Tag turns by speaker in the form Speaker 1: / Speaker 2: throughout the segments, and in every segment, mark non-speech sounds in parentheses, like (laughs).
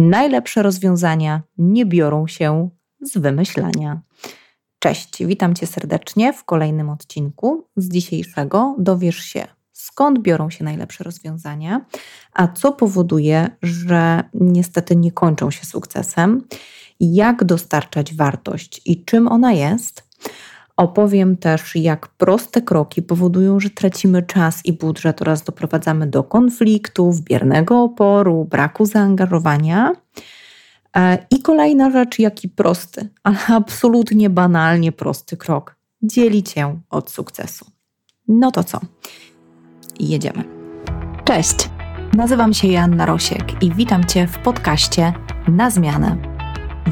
Speaker 1: Najlepsze rozwiązania nie biorą się z wymyślania. Cześć, witam Cię serdecznie w kolejnym odcinku. Z dzisiejszego dowiesz się, skąd biorą się najlepsze rozwiązania, a co powoduje, że niestety nie kończą się sukcesem, jak dostarczać wartość i czym ona jest Opowiem też, jak proste kroki powodują, że tracimy czas i budżet oraz doprowadzamy do konfliktów, biernego oporu, braku zaangażowania. E, I kolejna rzecz, jaki prosty, ale absolutnie banalnie prosty krok dzieli cię od sukcesu. No to co? Jedziemy. Cześć, nazywam się Joanna Rosiek i witam Cię w podcaście Na Zmianę.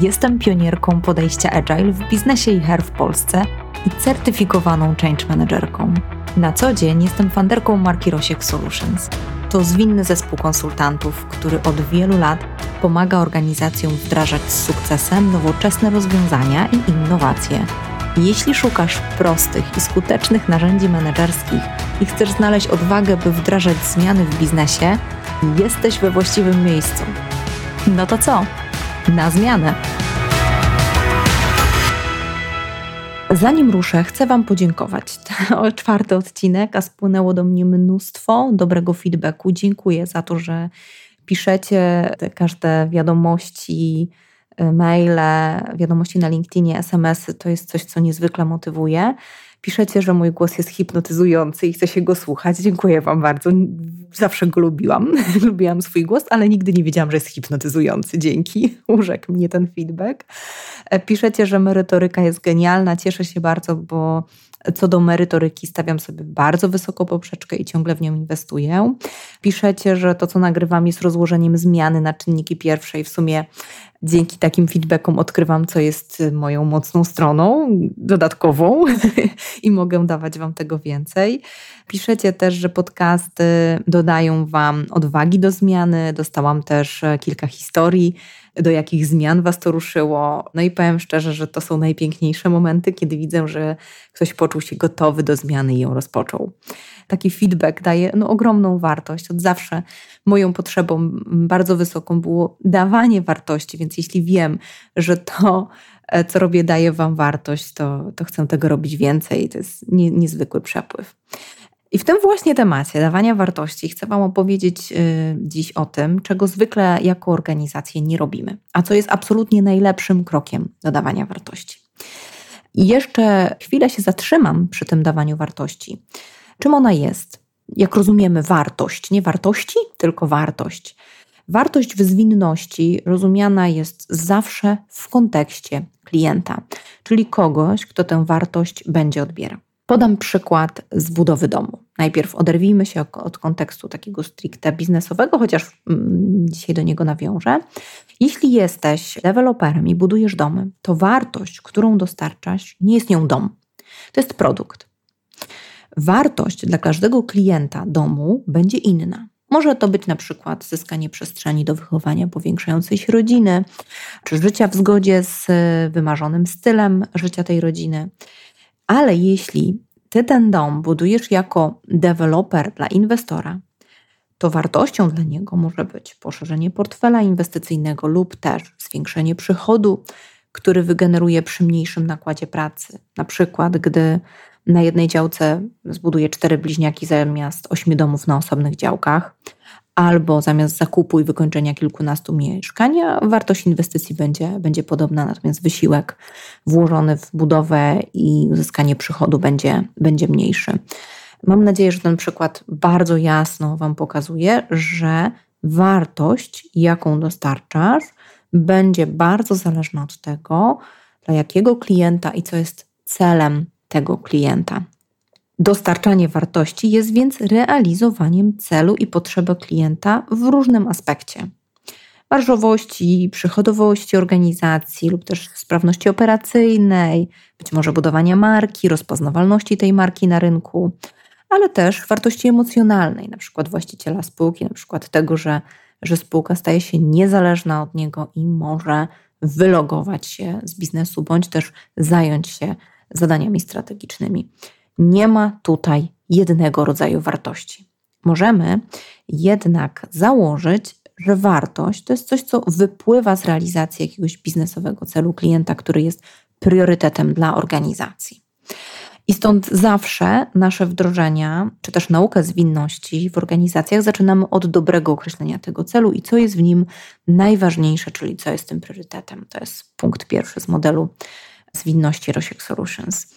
Speaker 1: Jestem pionierką podejścia Agile w biznesie i HR w Polsce – i certyfikowaną change managerką. Na co dzień jestem fanderką marki Rosiek Solutions. To zwinny zespół konsultantów, który od wielu lat pomaga organizacjom wdrażać z sukcesem nowoczesne rozwiązania i innowacje. Jeśli szukasz prostych i skutecznych narzędzi menedżerskich i chcesz znaleźć odwagę, by wdrażać zmiany w biznesie, jesteś we właściwym miejscu. No to co? Na zmianę! Zanim ruszę, chcę Wam podziękować. (laughs) To czwarty odcinek, a spłynęło do mnie mnóstwo dobrego feedbacku. Dziękuję za to, że piszecie te każde wiadomości, e, maile, wiadomości na LinkedInie, SMS-y. To jest coś, co niezwykle motywuje. Piszecie, że mój głos jest hipnotyzujący i chce się go słuchać. Dziękuję Wam bardzo. Zawsze go lubiłam. (laughs) Lubiłam swój głos, ale nigdy nie wiedziałam, że jest hipnotyzujący. Dzięki. (laughs) Urzekł mnie ten feedback. E, piszecie, że merytoryka jest genialna. Cieszę się bardzo, bo co do merytoryki stawiam sobie bardzo wysoko poprzeczkę i ciągle w nią inwestuję. Piszecie, że to, co nagrywam, jest rozłożeniem zmiany na czynniki pierwsze i w sumie dzięki takim feedbackom odkrywam, co jest moją mocną stroną dodatkową (laughs) i mogę dawać Wam tego więcej. Piszecie też, że podcasty dodają Wam odwagi do zmiany. Dostałam też kilka historii do jakich zmian Was to ruszyło. No i powiem szczerze, że to są najpiękniejsze momenty, kiedy widzę, że ktoś poczuł się gotowy do zmiany i ją rozpoczął. Taki feedback daje no, ogromną wartość. Od zawsze moją potrzebą bardzo wysoką było dawanie wartości, więc jeśli wiem, że to, e, co robię, daje Wam wartość, to, to chcę tego robić więcej. To jest nie, niezwykły przepływ. I w tym właśnie temacie dawania wartości chcę Wam opowiedzieć y, dziś o tym, czego zwykle jako organizacje nie robimy, a co jest absolutnie najlepszym krokiem do dawania wartości. I jeszcze chwilę się zatrzymam przy tym dawaniu wartości. Czym ona jest? Jak rozumiemy wartość? Nie wartości, tylko wartość. Wartość w zwinności rozumiana jest zawsze w kontekście klienta, czyli kogoś, kto tę wartość będzie odbierał. Podam przykład z budowy domu. Najpierw oderwijmy się od kontekstu takiego stricte biznesowego, chociaż mm, dzisiaj do niego nawiążę. Jeśli jesteś deweloperem i budujesz domy, to wartość, którą dostarczasz, nie jest nią dom. To jest produkt. Wartość dla każdego klienta domu będzie inna. Może to być na przykład zyskanie przestrzeni do wychowania powiększającej się rodziny, czy życia w zgodzie z wymarzonym stylem życia tej rodziny. Ale jeśli ty ten dom budujesz jako deweloper dla inwestora, to wartością dla niego może być poszerzenie portfela inwestycyjnego lub też zwiększenie przychodu, który wygeneruje przy mniejszym nakładzie pracy. Na przykład, gdy na jednej działce zbuduje cztery bliźniaki zamiast ośmiu domów na osobnych działkach, albo zamiast zakupu i wykończenia kilkunastu mieszkań, wartość inwestycji będzie, będzie podobna, natomiast wysiłek włożony w budowę i uzyskanie przychodu będzie, będzie mniejszy. Mam nadzieję, że ten przykład bardzo jasno Wam pokazuje, że wartość, jaką dostarczasz, będzie bardzo zależna od tego, dla jakiego klienta i co jest celem tego klienta. Dostarczanie wartości jest więc realizowaniem celu i potrzeby klienta w różnym aspekcie. Marżowości, przychodowości organizacji lub też sprawności operacyjnej, być może budowania marki, rozpoznawalności tej marki na rynku, ale też wartości emocjonalnej, na przykład właściciela spółki, na przykład tego, że, że spółka staje się niezależna od niego i może wylogować się z biznesu, bądź też zająć się zadaniami strategicznymi. Nie ma tutaj jednego rodzaju wartości. Możemy jednak założyć, że wartość to jest coś, co wypływa z realizacji jakiegoś biznesowego celu klienta, który jest priorytetem dla organizacji. I stąd zawsze nasze wdrożenia, czy też naukę zwinności w organizacjach zaczynamy od dobrego określenia tego celu i co jest w nim najważniejsze, czyli co jest tym priorytetem. To jest punkt pierwszy z modelu zwinności Rosiek Solutions.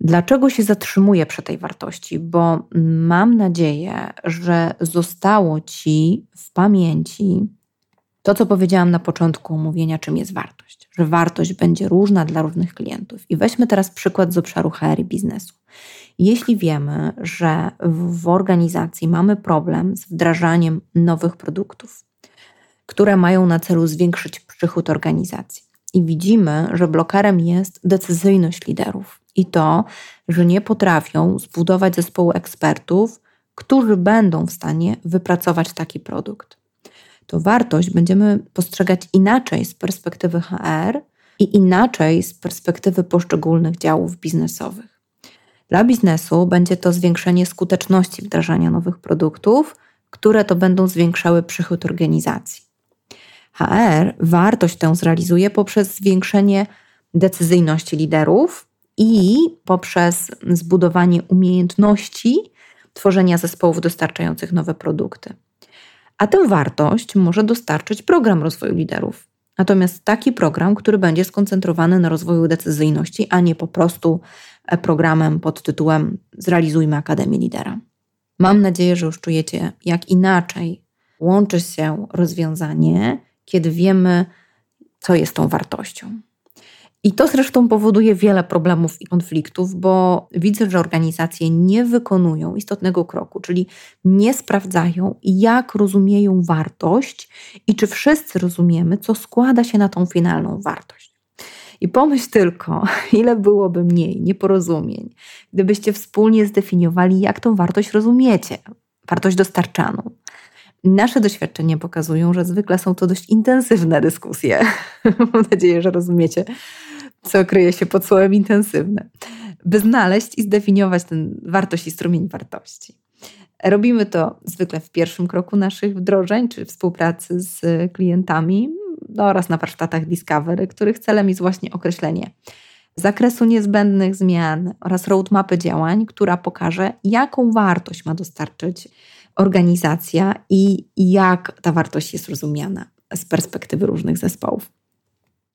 Speaker 1: Dlaczego się zatrzymuję przy tej wartości? Bo mam nadzieję, że zostało Ci w pamięci to, co powiedziałam na początku omówienia, czym jest wartość. Że wartość będzie różna dla różnych klientów. I weźmy teraz przykład z obszaru HR i biznesu. Jeśli wiemy, że w organizacji mamy problem z wdrażaniem nowych produktów, które mają na celu zwiększyć przychód organizacji, i widzimy, że blokerem jest decyzyjność liderów i to, że nie potrafią zbudować zespołu ekspertów, którzy będą w stanie wypracować taki produkt. To wartość będziemy postrzegać inaczej z perspektywy HR i inaczej z perspektywy poszczególnych działów biznesowych. Dla biznesu będzie to zwiększenie skuteczności wdrażania nowych produktów, które to będą zwiększały przychód organizacji. HR wartość tę zrealizuje poprzez zwiększenie decyzyjności liderów i poprzez zbudowanie umiejętności tworzenia zespołów dostarczających nowe produkty. A tę wartość może dostarczyć program rozwoju liderów. Natomiast taki program, który będzie skoncentrowany na rozwoju decyzyjności, a nie po prostu programem pod tytułem Zrealizujmy Akademię Lidera. Mam nadzieję, że już czujecie, jak inaczej łączy się rozwiązanie kiedy wiemy, co jest tą wartością. I to zresztą powoduje wiele problemów i konfliktów, bo widzę, że organizacje nie wykonują istotnego kroku, czyli nie sprawdzają, jak rozumieją wartość i czy wszyscy rozumiemy, co składa się na tą finalną wartość. I pomyśl tylko, (laughs) ile byłoby mniej nieporozumień, gdybyście wspólnie zdefiniowali, jak tą wartość rozumiecie, wartość dostarczaną. Nasze doświadczenia pokazują, że zwykle są to dość intensywne dyskusje. (laughs) Mam nadzieję, że rozumiecie, co kryje się pod słowem intensywne. By znaleźć i zdefiniować ten wartość i strumień wartości. Robimy to zwykle w pierwszym kroku naszych wdrożeń, czy współpracy z klientami no oraz na warsztatach Discovery, których celem jest właśnie określenie zakresu niezbędnych zmian oraz roadmapy działań, która pokaże, jaką wartość ma dostarczyć organizacja i jak ta wartość jest rozumiana z perspektywy różnych zespołów.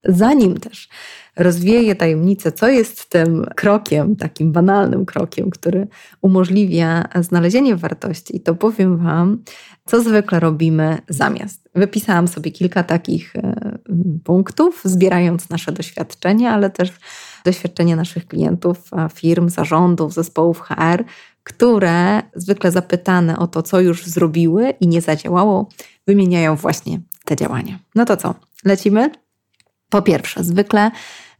Speaker 1: Zanim też rozwieję tajemnicę, co jest tym krokiem, takim banalnym krokiem, który umożliwia znalezienie wartości, to powiem Wam, co zwykle robimy zamiast. Wypisałam sobie kilka takich e, punktów, zbierając nasze doświadczenia, ale też doświadczenia naszych klientów, firm, zarządów, zespołów HR, które zwykle zapytane o to, co już zrobiły i nie zadziałało, wymieniają właśnie te działania. No to co? Lecimy? Po pierwsze, zwykle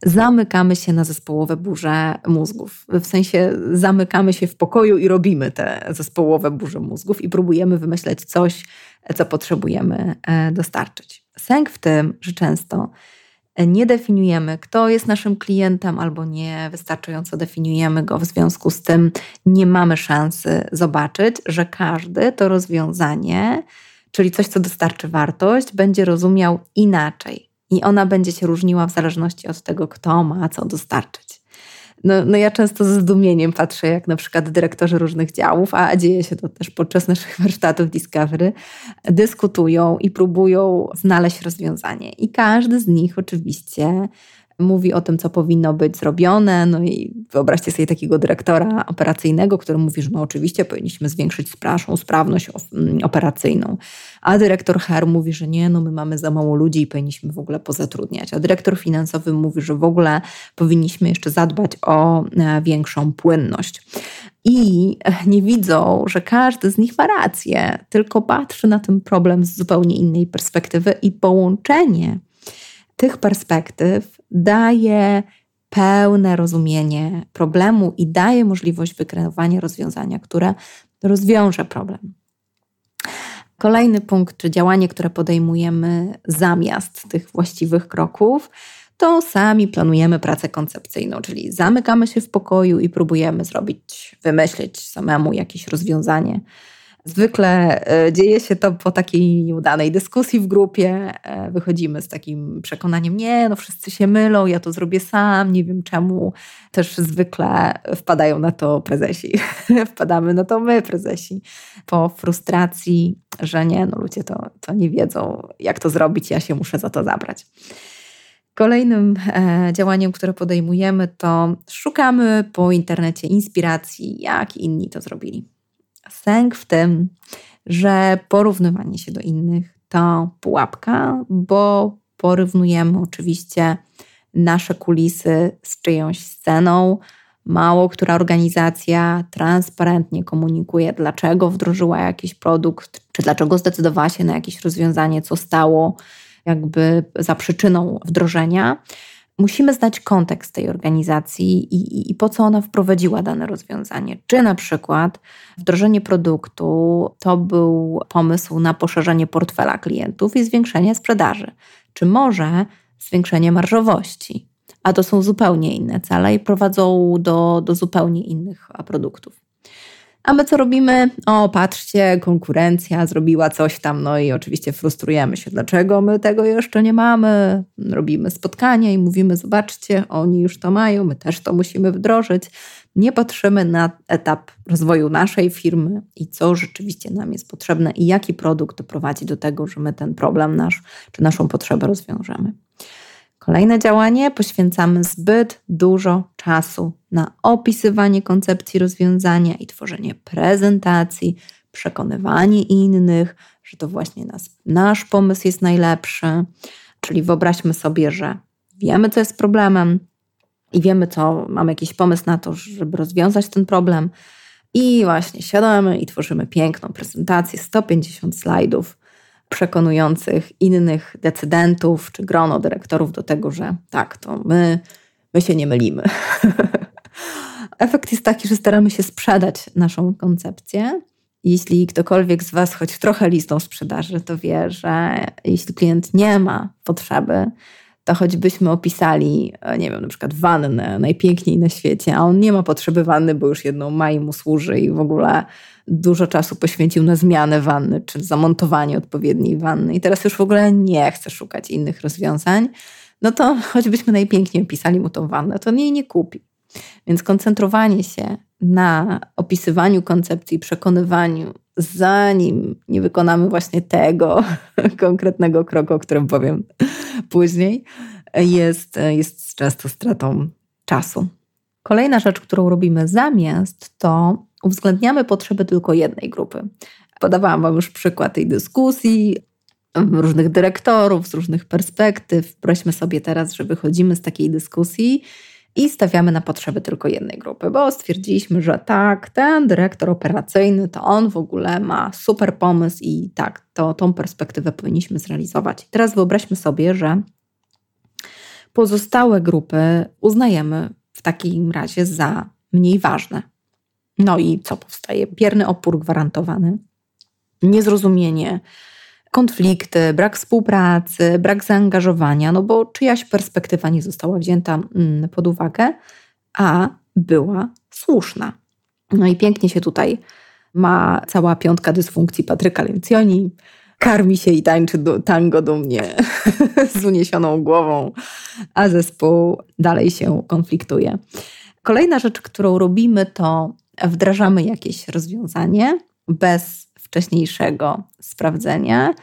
Speaker 1: zamykamy się na zespołowe burze mózgów. W sensie zamykamy się w pokoju i robimy te zespołowe burze mózgów i próbujemy wymyśleć coś, co potrzebujemy e, dostarczyć. Sęk w tym, że często nie definiujemy, kto jest naszym klientem, albo nie wystarczająco definiujemy go, w związku z tym nie mamy szansy zobaczyć, że każdy to rozwiązanie, czyli coś, co dostarczy wartość, będzie rozumiał inaczej. I ona będzie się różniła w zależności od tego, kto ma co dostarczyć. No, no ja często ze zdumieniem patrzę, jak na przykład dyrektorzy różnych działów, a dzieje się to też podczas naszych (laughs) warsztatów Discovery, dyskutują i próbują znaleźć rozwiązanie. I każdy z nich oczywiście mówi o tym, co powinno być zrobione. No i wyobraźcie sobie takiego dyrektora operacyjnego, który mówi, że no oczywiście powinniśmy zwiększyć naszą sprawność mm, operacyjną. A dyrektor HR mówi, że nie, no my mamy za mało ludzi i powinniśmy w ogóle pozatrudniać. A dyrektor finansowy mówi, że w ogóle powinniśmy jeszcze zadbać o e, większą płynność. I nie widzą, że każdy z nich ma rację, tylko patrzy na ten problem z zupełnie innej perspektywy i połączenie tych perspektyw daje pełne rozumienie problemu i daje możliwość wykreowania rozwiązania, które rozwiąże problem. Kolejny punkt, czy działanie, które podejmujemy zamiast tych właściwych kroków, to sami planujemy pracę koncepcyjną, czyli zamykamy się w pokoju i próbujemy zrobić, wymyślić samemu jakieś rozwiązanie Zwykle e, dzieje się to po takiej nieudanej dyskusji w grupie. E, wychodzimy z takim przekonaniem, nie, no wszyscy się mylą, ja to zrobię sam, nie wiem czemu. Też zwykle wpadają na to prezesi. (laughs) Wpadamy na to my, prezesi. Po frustracji, że nie, no ludzie to, to nie wiedzą, jak to zrobić, ja się muszę za to zabrać. Kolejnym e, działaniem, które podejmujemy, to szukamy po internecie inspiracji, jak inni to zrobili. Sęk w tym, że porównywanie się do innych to pułapka, bo porównujemy oczywiście nasze kulisy z czyjąś sceną. Mało która organizacja transparentnie komunikuje, dlaczego wdrożyła jakiś produkt, czy dlaczego zdecydowała się na jakieś rozwiązanie, co stało jakby za przyczyną wdrożenia. Musimy znać kontekst tej organizacji i, i, i, po co ona wprowadziła dane rozwiązanie. Czy na przykład wdrożenie produktu to był pomysł na poszerzenie portfela klientów i zwiększenie sprzedaży, czy może zwiększenie marżowości, a to są zupełnie inne cele i prowadzą do, do zupełnie innych produktów. A my co robimy? O, patrzcie, konkurencja zrobiła coś tam, no i oczywiście frustrujemy się. Dlaczego my tego jeszcze nie mamy? Robimy spotkania i mówimy: Zobaczcie, oni już to mają, my też to musimy wdrożyć. Nie patrzymy na etap rozwoju naszej firmy i co rzeczywiście nam jest potrzebne i jaki produkt doprowadzi do tego, że my ten problem nasz czy naszą potrzebę rozwiążemy. Kolejne działanie poświęcamy zbyt dużo czasu na opisywanie koncepcji rozwiązania i tworzenie prezentacji, przekonywanie innych, że to właśnie nas, nasz pomysł jest najlepszy. Czyli wyobraźmy sobie, że wiemy, co jest problemem i wiemy, co mamy jakiś pomysł na to, żeby rozwiązać ten problem. I właśnie siadamy i tworzymy piękną prezentację, 150 slajdów przekonujących innych decydentów czy grono dyrektorów do tego, że tak, to my, my się nie mylimy. (laughs) Efekt jest taki, że staramy się sprzedać naszą koncepcję. Jeśli ktokolwiek z Was choć trochę listą sprzedaży, to wie, że jeśli klient nie ma potrzeby, to choćbyśmy opisali, nie wiem, na przykład wannę najpiękniej na świecie, a on nie ma potrzeby wanny, bo już jedną ma i mu służy i w ogóle dużo czasu poświęcił na zmianę wanny czy zamontowanie odpowiedniej wanny i teraz już w ogóle nie chce szukać innych rozwiązań, no to choćbyśmy najpiękniej opisali mu tą wannę, to jej nie kupi. Więc koncentrowanie się na opisywaniu koncepcji, przekonywaniu, zanim nie wykonamy właśnie tego (laughs) konkretnego kroku, o którym powiem później, jest, jest często stratą czasu. Kolejna rzecz, którą robimy zamiast, to uwzględniamy potrzeby tylko jednej grupy. Podawałam Wam już przykład tej dyskusji, różnych dyrektorów, z różnych perspektyw. Prośmy sobie teraz, że wychodzimy z takiej dyskusji i stawiamy na potrzeby tylko jednej grupy, bo stwierdziliśmy, że tak, ten dyrektor operacyjny to on w ogóle ma super pomysł i tak, to tą perspektywę powinniśmy zrealizować. Teraz wyobraźmy sobie, że pozostałe grupy uznajemy w takim razie za mniej ważne. No i co powstaje? Bierny opór gwarantowany, niezrozumienie, konflikty, brak współpracy, brak zaangażowania, no bo czyjaś perspektywa nie została wzięta mm, pod uwagę, a była słuszna. No i pięknie się tutaj ma cała piątka dysfunkcji Patryka Lencioni. Karmi się i tańczy tango dumnie (laughs) z uniesioną głową, a zespół dalej się konfliktuje. Kolejna rzecz, którą robimy, to wdrażamy jakieś rozwiązanie bez wcześniejszego sprawdzenia,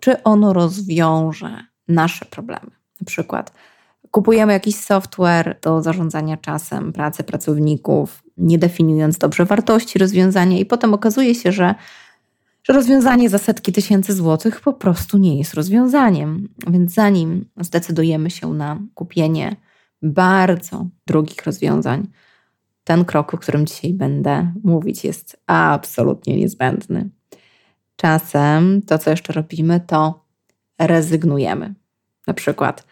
Speaker 1: czy ono rozwiąże nasze problemy. Na przykład kupujemy jakiś software do zarządzania czasem, pracy pracowników, nie definiując dobrze wartości rozwiązania, i potem okazuje się, że, że rozwiązanie za setki tysięcy złotych po prostu nie jest rozwiązaniem. Więc zanim zdecydujemy się na kupienie bardzo drogich rozwiązań, ten krok, o którym dzisiaj będę mówić, jest absolutnie niezbędny. Czasem to, co jeszcze robimy, to rezygnujemy. Na przykład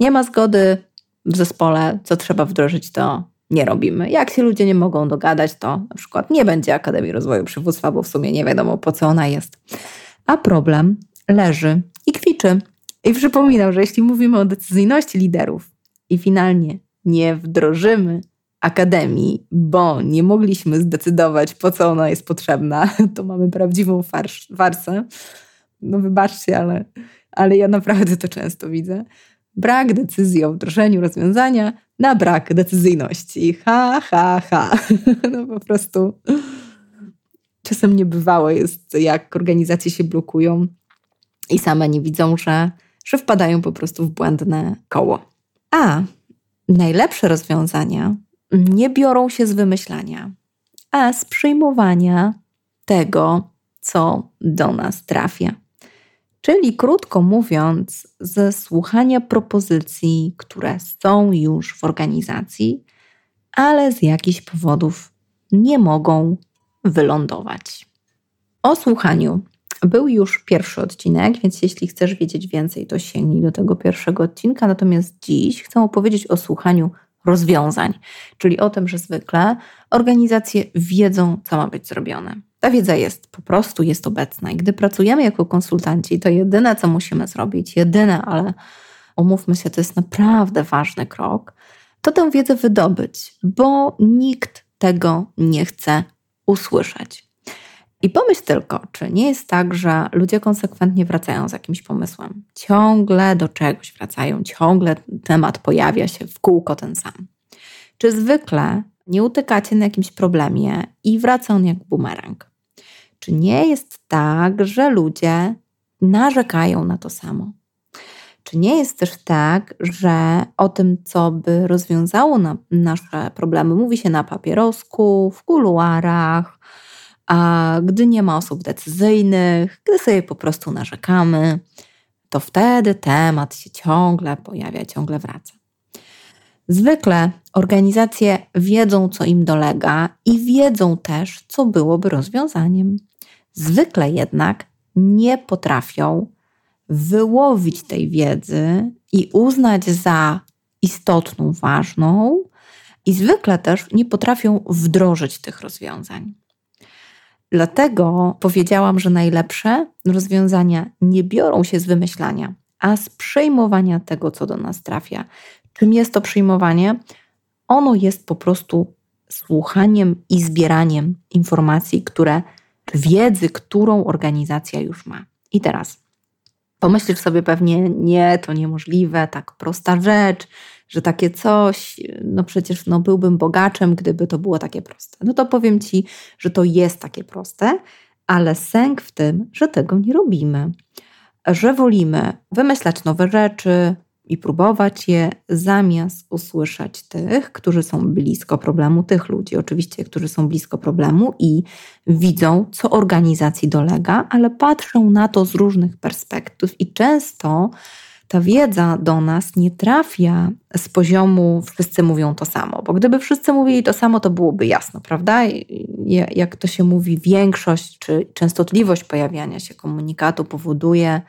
Speaker 1: nie ma zgody w zespole, co trzeba wdrożyć, to nie robimy. Jak się ludzie nie mogą dogadać, to na przykład nie będzie Akademii Rozwoju Przywództwa, bo w sumie nie wiadomo po co ona jest. A problem leży i kwiczy. I przypominam, że jeśli mówimy o decyzyjności liderów i finalnie nie wdrożymy akademii, bo nie mogliśmy zdecydować, po co ona jest potrzebna, (laughs) to mamy prawdziwą farsz, farsę. No wybaczcie, ale, ale ja naprawdę to często widzę. Brak decyzji o wdrożeniu rozwiązania na brak decyzyjności. Ha, ha, ha. (laughs) No po prostu czasem niebywałe jest, jak organizacje się blokują i same nie widzą, że, że wpadają po prostu w błędne koło. A najlepsze rozwiązania nie biorą się z wymyślania, a z przyjmowania tego, co do nas trafia. Czyli krótko mówiąc, ze słuchania propozycji, które są już w organizacji, ale z jakichś powodów nie mogą wylądować. O słuchaniu był już pierwszy odcinek, więc jeśli chcesz wiedzieć więcej, to sięgnij do tego pierwszego odcinka. Natomiast dziś chcę opowiedzieć o słuchaniu rozwiązań, czyli o tym, że zwykle organizacje wiedzą, co ma być zrobione. Ta wiedza jest po prostu jest obecna i gdy pracujemy jako konsultanci, to jedyne, co musimy zrobić, jedyne, ale umówmy się, to jest naprawdę ważny krok, to tę wiedzę wydobyć, bo nikt tego nie chce usłyszeć. I pomyśl tylko, czy nie jest tak, że ludzie konsekwentnie wracają z jakimś pomysłem. Ciągle do czegoś wracają, ciągle temat pojawia się w kółko ten sam. Czy zwykle nie utykacie na jakimś problemie i wraca on jak bumerang? Czy nie jest tak, że ludzie narzekają na to samo? Czy nie jest też tak, że o tym, co by rozwiązało na nasze problemy, mówi się na papierosku, w kuluarach, a gdy nie ma osób decyzyjnych, gdy sobie po prostu narzekamy, to wtedy temat się ciągle pojawia, ciągle wraca. Zwykle organizacje wiedzą, co im dolega i wiedzą też, co byłoby rozwiązaniem. Zwykle jednak nie potrafią wyłowić tej wiedzy i uznać za istotną, ważną, i zwykle też nie potrafią wdrożyć tych rozwiązań. Dlatego powiedziałam, że najlepsze rozwiązania nie biorą się z wymyślania, a z przyjmowania tego, co do nas trafia. Czym jest to przyjmowanie? Ono jest po prostu słuchaniem i zbieraniem informacji, które wiedzy, którą organizacja już ma. I teraz pomyślisz sobie pewnie, nie, to niemożliwe, tak prosta rzecz, że takie coś, no przecież no byłbym bogaczem, gdyby to było takie proste. No to powiem Ci, że to jest takie proste, ale sęk w tym, że tego nie robimy. Że wolimy wymyślać nowe rzeczy, i próbować je zamiast usłyszeć tych, którzy są blisko problemu, tych ludzi oczywiście, którzy są blisko problemu i widzą, co organizacji dolega, ale patrzą na to z różnych perspektyw i często ta wiedza do nas nie trafia z poziomu wszyscy mówią to samo, bo gdyby wszyscy mówili to samo, to byłoby jasno, prawda? Jak to się mówi, większość czy częstotliwość pojawiania się komunikatu powoduje,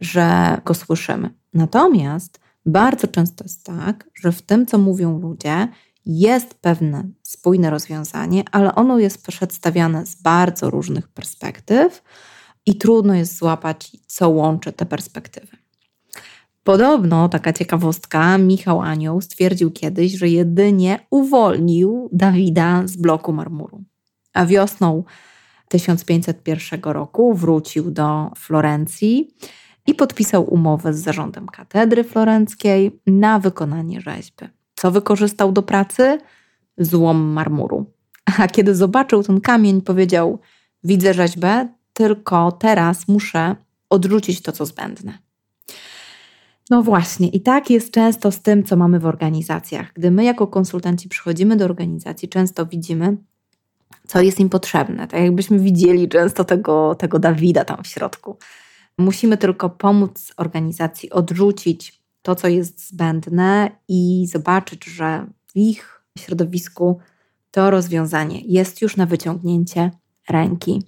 Speaker 1: że go słyszymy. Natomiast bardzo często jest tak, że w tym, co mówią ludzie, jest pewne spójne rozwiązanie, ale ono jest przedstawiane z bardzo różnych perspektyw i trudno jest złapać, co łączy te perspektywy. Podobno, taka ciekawostka, Michał Anioł stwierdził kiedyś, że jedynie uwolnił Dawida z bloku marmuru. A wiosną 1501 roku wrócił do Florencji i podpisał umowę z zarządem katedry florenckiej na wykonanie rzeźby. Co wykorzystał do pracy? Złom marmuru. A kiedy zobaczył ten kamień, powiedział: Widzę rzeźbę, tylko teraz muszę odrzucić to, co zbędne. No właśnie, i tak jest często z tym, co mamy w organizacjach. Gdy my, jako konsultanci, przychodzimy do organizacji, często widzimy, co jest im potrzebne. Tak jakbyśmy widzieli często tego, tego Dawida tam w środku. Musimy tylko pomóc organizacji odrzucić to, co jest zbędne i zobaczyć, że w ich środowisku to rozwiązanie jest już na wyciągnięcie ręki.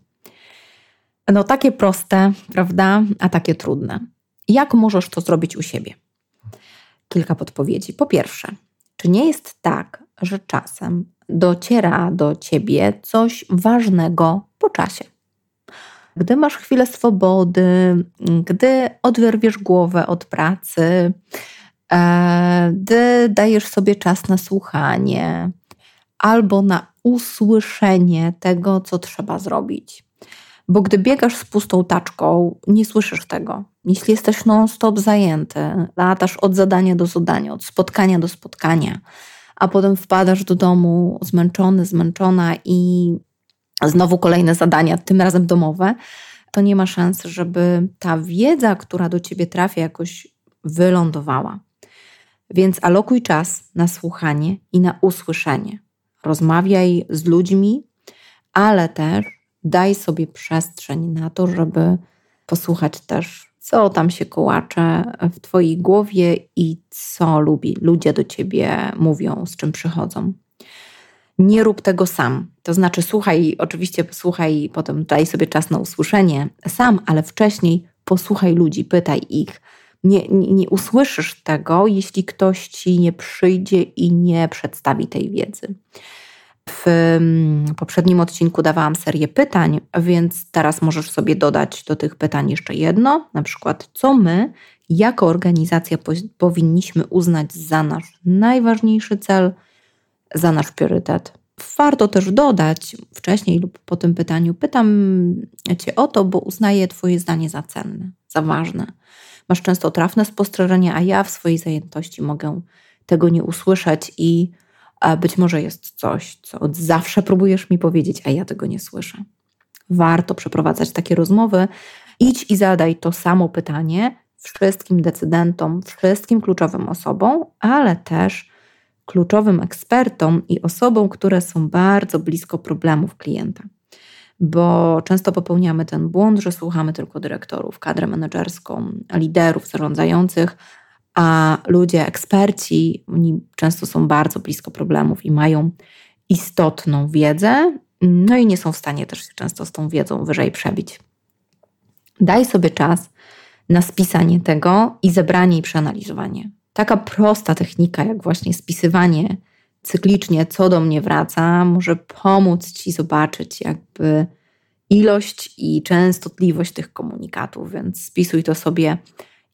Speaker 1: No, takie proste, prawda, a takie trudne. Jak możesz to zrobić u siebie? Kilka podpowiedzi. Po pierwsze, czy nie jest tak, że czasem dociera do ciebie coś ważnego po czasie? gdy masz chwilę swobody, gdy odwerwiesz głowę od pracy, e, gdy dajesz sobie czas na słuchanie, albo na usłyszenie tego, co trzeba zrobić. Bo gdy biegasz z pustą taczką, nie słyszysz tego. Jeśli jesteś non-stop zajęty, latasz od zadania do zadania, od spotkania do spotkania, a potem wpadasz do domu zmęczony, zmęczona i znowu kolejne zadania, tym razem domowe, to nie ma szans, żeby ta wiedza, która do ciebie trafia, jakoś wylądowała. Więc alokuj czas na słuchanie i na usłyszenie. Rozmawiaj z ludźmi, ale też daj sobie przestrzeń na to, żeby posłuchać też, co tam się kołacze w Twojej głowie i co lubi, ludzie do Ciebie mówią, z czym przychodzą. Nie rób tego sam. To znaczy, słuchaj, oczywiście słuchaj, potem daj sobie czas na usłyszenie sam, ale wcześniej posłuchaj ludzi, pytaj ich. Nie, nie, nie usłyszysz tego, jeśli ktoś ci nie przyjdzie i nie przedstawi tej wiedzy. W mm, poprzednim odcinku dawałam serię pytań, więc teraz możesz sobie dodać do tych pytań jeszcze jedno, na przykład co my jako organizacja powinniśmy uznać za nasz najważniejszy cel, za nasz priorytet. Warto też dodać wcześniej lub po tym pytaniu, pytam Cię o to, bo uznaję Twoje zdanie za cenne, za ważne. Masz często trafne spostrzeżenia, a ja w swojej zajętości mogę tego nie usłyszeć i być może jest coś, co od zawsze próbujesz mi powiedzieć, a ja tego nie słyszę. Warto przeprowadzać takie rozmowy. Idź i zadaj to samo pytanie wszystkim decydentom, wszystkim kluczowym osobom, ale też kluczowym ekspertom i osobom, które są bardzo blisko problemów klienta. Bo często popełniamy ten błąd, że słuchamy tylko dyrektorów, kadrę menedżerską, liderów zarządzających, a ludzie, eksperci, oni często są bardzo blisko problemów i mają istotną wiedzę, no i nie są w stanie też się często z tą wiedzą wyżej przebić. Daj sobie czas na spisanie tego i zebranie i przeanalizowanie. Taka prosta technika, jak właśnie spisywanie cyklicznie, co do mnie wraca, może pomóc ci zobaczyć, jakby ilość i częstotliwość tych komunikatów, więc spisuj to sobie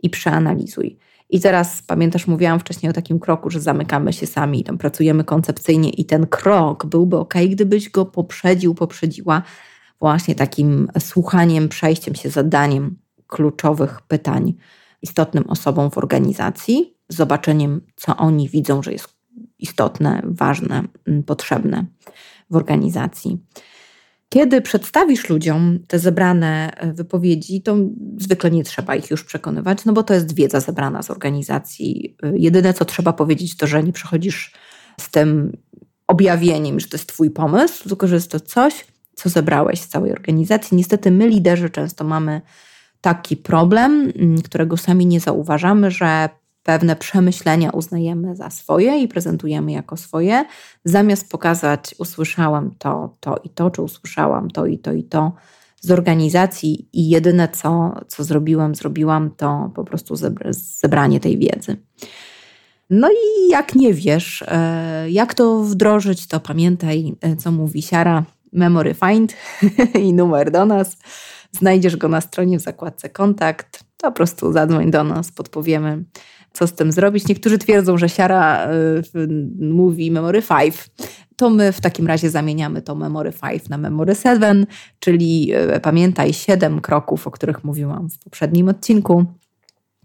Speaker 1: i przeanalizuj. I teraz pamiętasz, mówiłam wcześniej o takim kroku, że zamykamy się sami tam pracujemy koncepcyjnie, i ten krok byłby ok, gdybyś go poprzedził, poprzedziła właśnie takim słuchaniem, przejściem się zadaniem kluczowych pytań istotnym osobom w organizacji, zobaczeniem, co oni widzą, że jest istotne, ważne, potrzebne w organizacji. Kiedy przedstawisz ludziom te zebrane e, wypowiedzi, to zwykle nie trzeba ich już przekonywać, no bo to jest wiedza zebrana z organizacji. E, jedyne, co trzeba powiedzieć, to że nie przychodzisz z tym objawieniem, że to jest Twój pomysł, tylko że jest to coś, co zebrałeś z całej organizacji. Niestety, my, liderzy, często mamy taki problem, którego sami nie zauważamy, że pewne przemyślenia uznajemy za swoje i prezentujemy jako swoje, zamiast pokazać, usłyszałam to, to i to, czy usłyszałam to i to i to z organizacji i jedyne, co, co zrobiłam, zrobiłam, to po prostu zebranie tej wiedzy. No i jak nie wiesz, e, jak to wdrożyć, to pamiętaj, e, co mówi Siara, Memory Find (laughs) i numer do nas. Znajdziesz go na stronie w zakładce kontakt. To po prostu zadzwoń do nas, podpowiemy, co z tym zrobić. Niektórzy twierdzą, że siara y, mówi Memory 5. To my w takim razie zamieniamy to Memory 5 na Memory 7, czyli y, pamiętaj 7 kroków, o których mówiłam w poprzednim odcinku.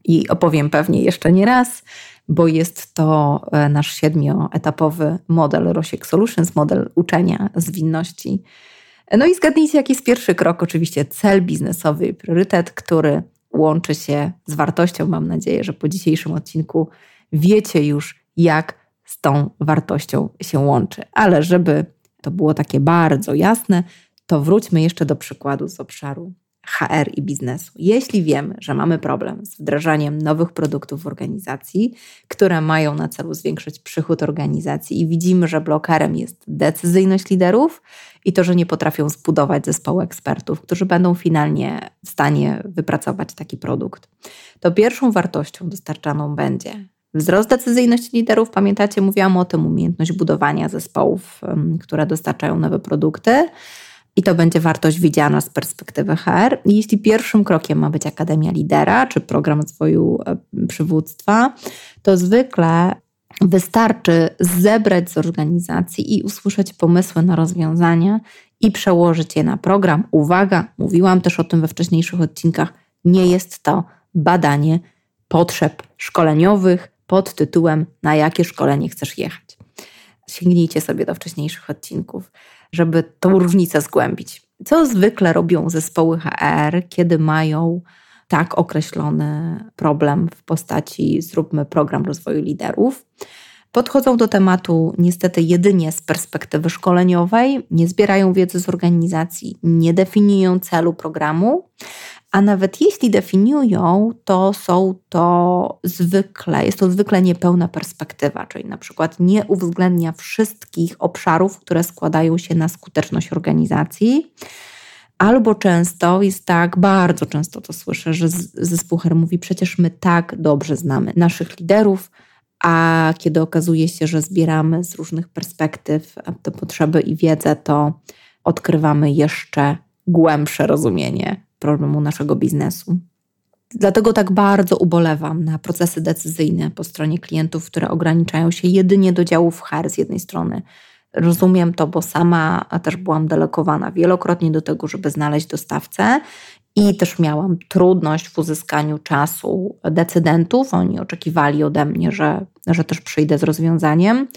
Speaker 1: I opowiem pewnie jeszcze nie raz, bo jest to y, nasz siedmioetapowy model Rosiek Solutions, model uczenia zwinności. No i zgadnijcie, jaki jest pierwszy krok. Oczywiście cel biznesowy, priorytet, który łączy się z wartością. Mam nadzieję, że po dzisiejszym odcinku wiecie już, jak z tą wartością się łączy. Ale żeby to było takie bardzo jasne, to wróćmy jeszcze do przykładu z obszaru HR i biznesu. Jeśli wiemy, że mamy problem z wdrażaniem nowych produktów w organizacji, które mają na celu zwiększyć przychód organizacji i widzimy, że blokerem jest decyzyjność liderów i to, że nie potrafią zbudować zespołu ekspertów, którzy będą finalnie w stanie wypracować taki produkt, to pierwszą wartością dostarczaną będzie Wzrost decyzyjności liderów, pamiętacie, mówiłam o tym, umiejętność budowania zespołów, które dostarczają nowe produkty i to będzie wartość widziana z perspektywy HR. Jeśli pierwszym krokiem ma być Akademia Lidera czy program rozwoju e, przywództwa, to zwykle Wystarczy zebrać z organizacji i usłyszeć pomysły na rozwiązania i przełożyć je na program. Uwaga, mówiłam też o tym we wcześniejszych odcinkach, nie jest to badanie potrzeb szkoleniowych pod tytułem Na jakie szkolenie chcesz jechać. Sięgnijcie sobie do wcześniejszych odcinków, żeby tą różnicę zgłębić. Co zwykle robią zespoły HR, kiedy mają tak określony problem w postaci zróbmy program rozwoju liderów. Podchodzą do tematu niestety jedynie z perspektywy szkoleniowej, nie zbierają wiedzy z organizacji, nie definiują celu programu, a nawet jeśli definiują, to są to zwykle, jest to zwykle niepełna perspektywa, czyli na przykład nie uwzględnia wszystkich obszarów, które składają się na skuteczność organizacji. Albo często jest tak, bardzo często to słyszę, że zespół HR mówi: Przecież my tak dobrze znamy naszych liderów, a kiedy okazuje się, że zbieramy z różnych perspektyw te potrzeby i wiedzę, to odkrywamy jeszcze głębsze rozumienie problemu naszego biznesu. Dlatego tak bardzo ubolewam na procesy decyzyjne po stronie klientów, które ograniczają się jedynie do działów HR z jednej strony. Rozumiem to, bo sama też byłam delegowana wielokrotnie do tego, żeby znaleźć dostawcę i też miałam trudność w uzyskaniu czasu decydentów. Oni oczekiwali ode mnie, że, że też przyjdę z rozwiązaniem.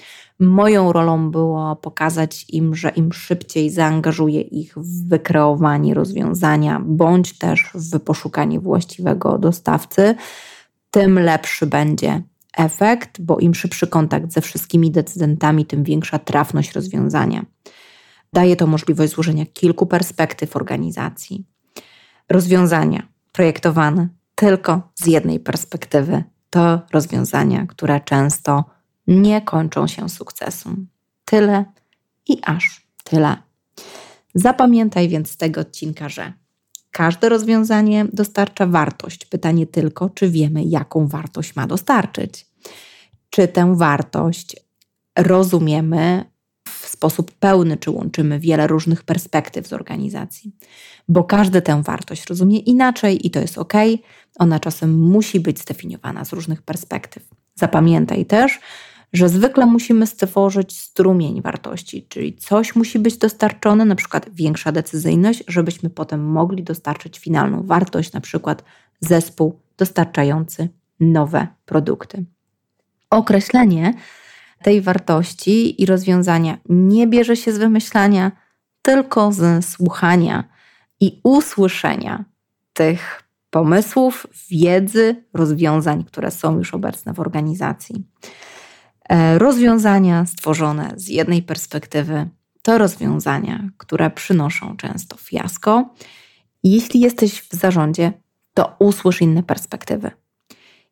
Speaker 1: Moją rolą było pokazać im, że im szybciej zaangażuję ich w wykreowanie rozwiązania, bądź też w poszukanie właściwego dostawcy, tym lepszy będzie efekt, bo im szybszy kontakt ze wszystkimi decydentami, tym większa trafność rozwiązania. Daje to możliwość złożenia kilku perspektyw organizacji. Rozwiązania projektowane tylko z jednej perspektywy to rozwiązania, które często nie kończą się sukcesem. Tyle i aż tyle. Zapamiętaj więc z tego odcinka, że każde rozwiązanie dostarcza wartość. Pytanie tylko, czy wiemy, jaką wartość ma dostarczyć. Czy tę wartość rozumiemy w sposób pełny, czy łączymy wiele różnych perspektyw z organizacji. Bo każdy tę wartość rozumie inaczej i to jest ok. Ona czasem musi być zdefiniowana z różnych perspektyw. Zapamiętaj też, że zwykle musimy stworzyć strumień wartości, czyli coś musi być dostarczone, na przykład większa decyzyjność, żebyśmy potem mogli dostarczyć finalną wartość, na przykład zespół dostarczający nowe produkty. Określenie tej wartości i rozwiązania nie bierze się z wymyślania, tylko z słuchania i usłyszenia tych pomysłów, wiedzy, rozwiązań, które są już obecne w organizacji. E, rozwiązania stworzone z jednej perspektywy to rozwiązania, które przynoszą często fiasko. Jeśli jesteś w zarządzie, to usłysz inne perspektywy.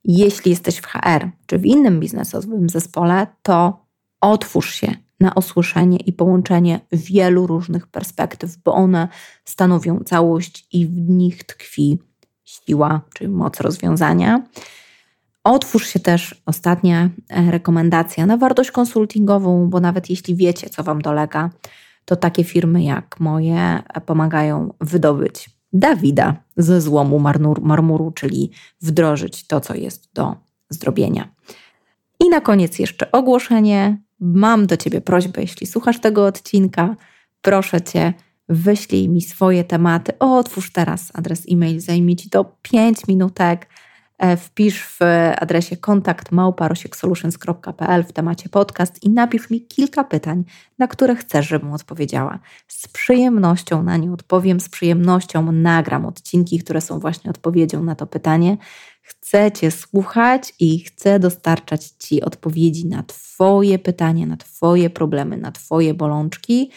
Speaker 1: Jeśli jesteś w HR czy w innym biznesowym zespole, to otwórz się na usłyszenie i połączenie wielu różnych perspektyw, bo one stanowią całość i w nich tkwi siła czy moc rozwiązania. Otwórz się też, ostatnia e, rekomendacja, na wartość konsultingową, bo nawet jeśli wiecie, co Wam dolega, to takie firmy jak moje pomagają wydobyć Dawida ze złomu marmuru, czyli wdrożyć to, co jest do zdrobienia. I na koniec jeszcze ogłoszenie. Mam do Ciebie prośbę, jeśli słuchasz tego odcinka, proszę Cię, wyślij mi swoje tematy. O, otwórz teraz adres e-mail, zajmie Ci to 5 minutek wpisz w adresie kontakt małparosieksolutions.pl w temacie podcast i napisz mi kilka pytań, na które chcesz, żebym odpowiedziała. Z przyjemnością na nie odpowiem, z przyjemnością nagram odcinki, które są właśnie odpowiedzią na to pytanie. Chcę Cię słuchać i chcę dostarczać Ci odpowiedzi na Twoje pytania, na Twoje problemy, na Twoje bolączki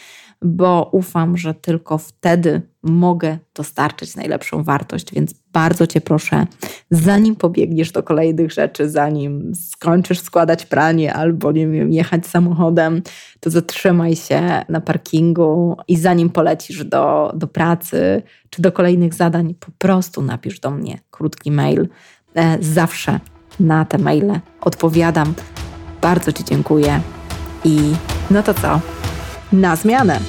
Speaker 1: bo ufam, że tylko wtedy mogę dostarczyć najlepszą wartość. Więc bardzo Cię proszę, zanim pobiegniesz do kolejnych rzeczy, zanim skończysz składać pranie albo nie wiem, jechać samochodem, to zatrzymaj się na parkingu i zanim polecisz do, do pracy czy do kolejnych zadań, po prostu napisz do mnie krótki mail. E, zawsze na te maile odpowiadam. Bardzo Ci dziękuję i no to co? Na zmianę!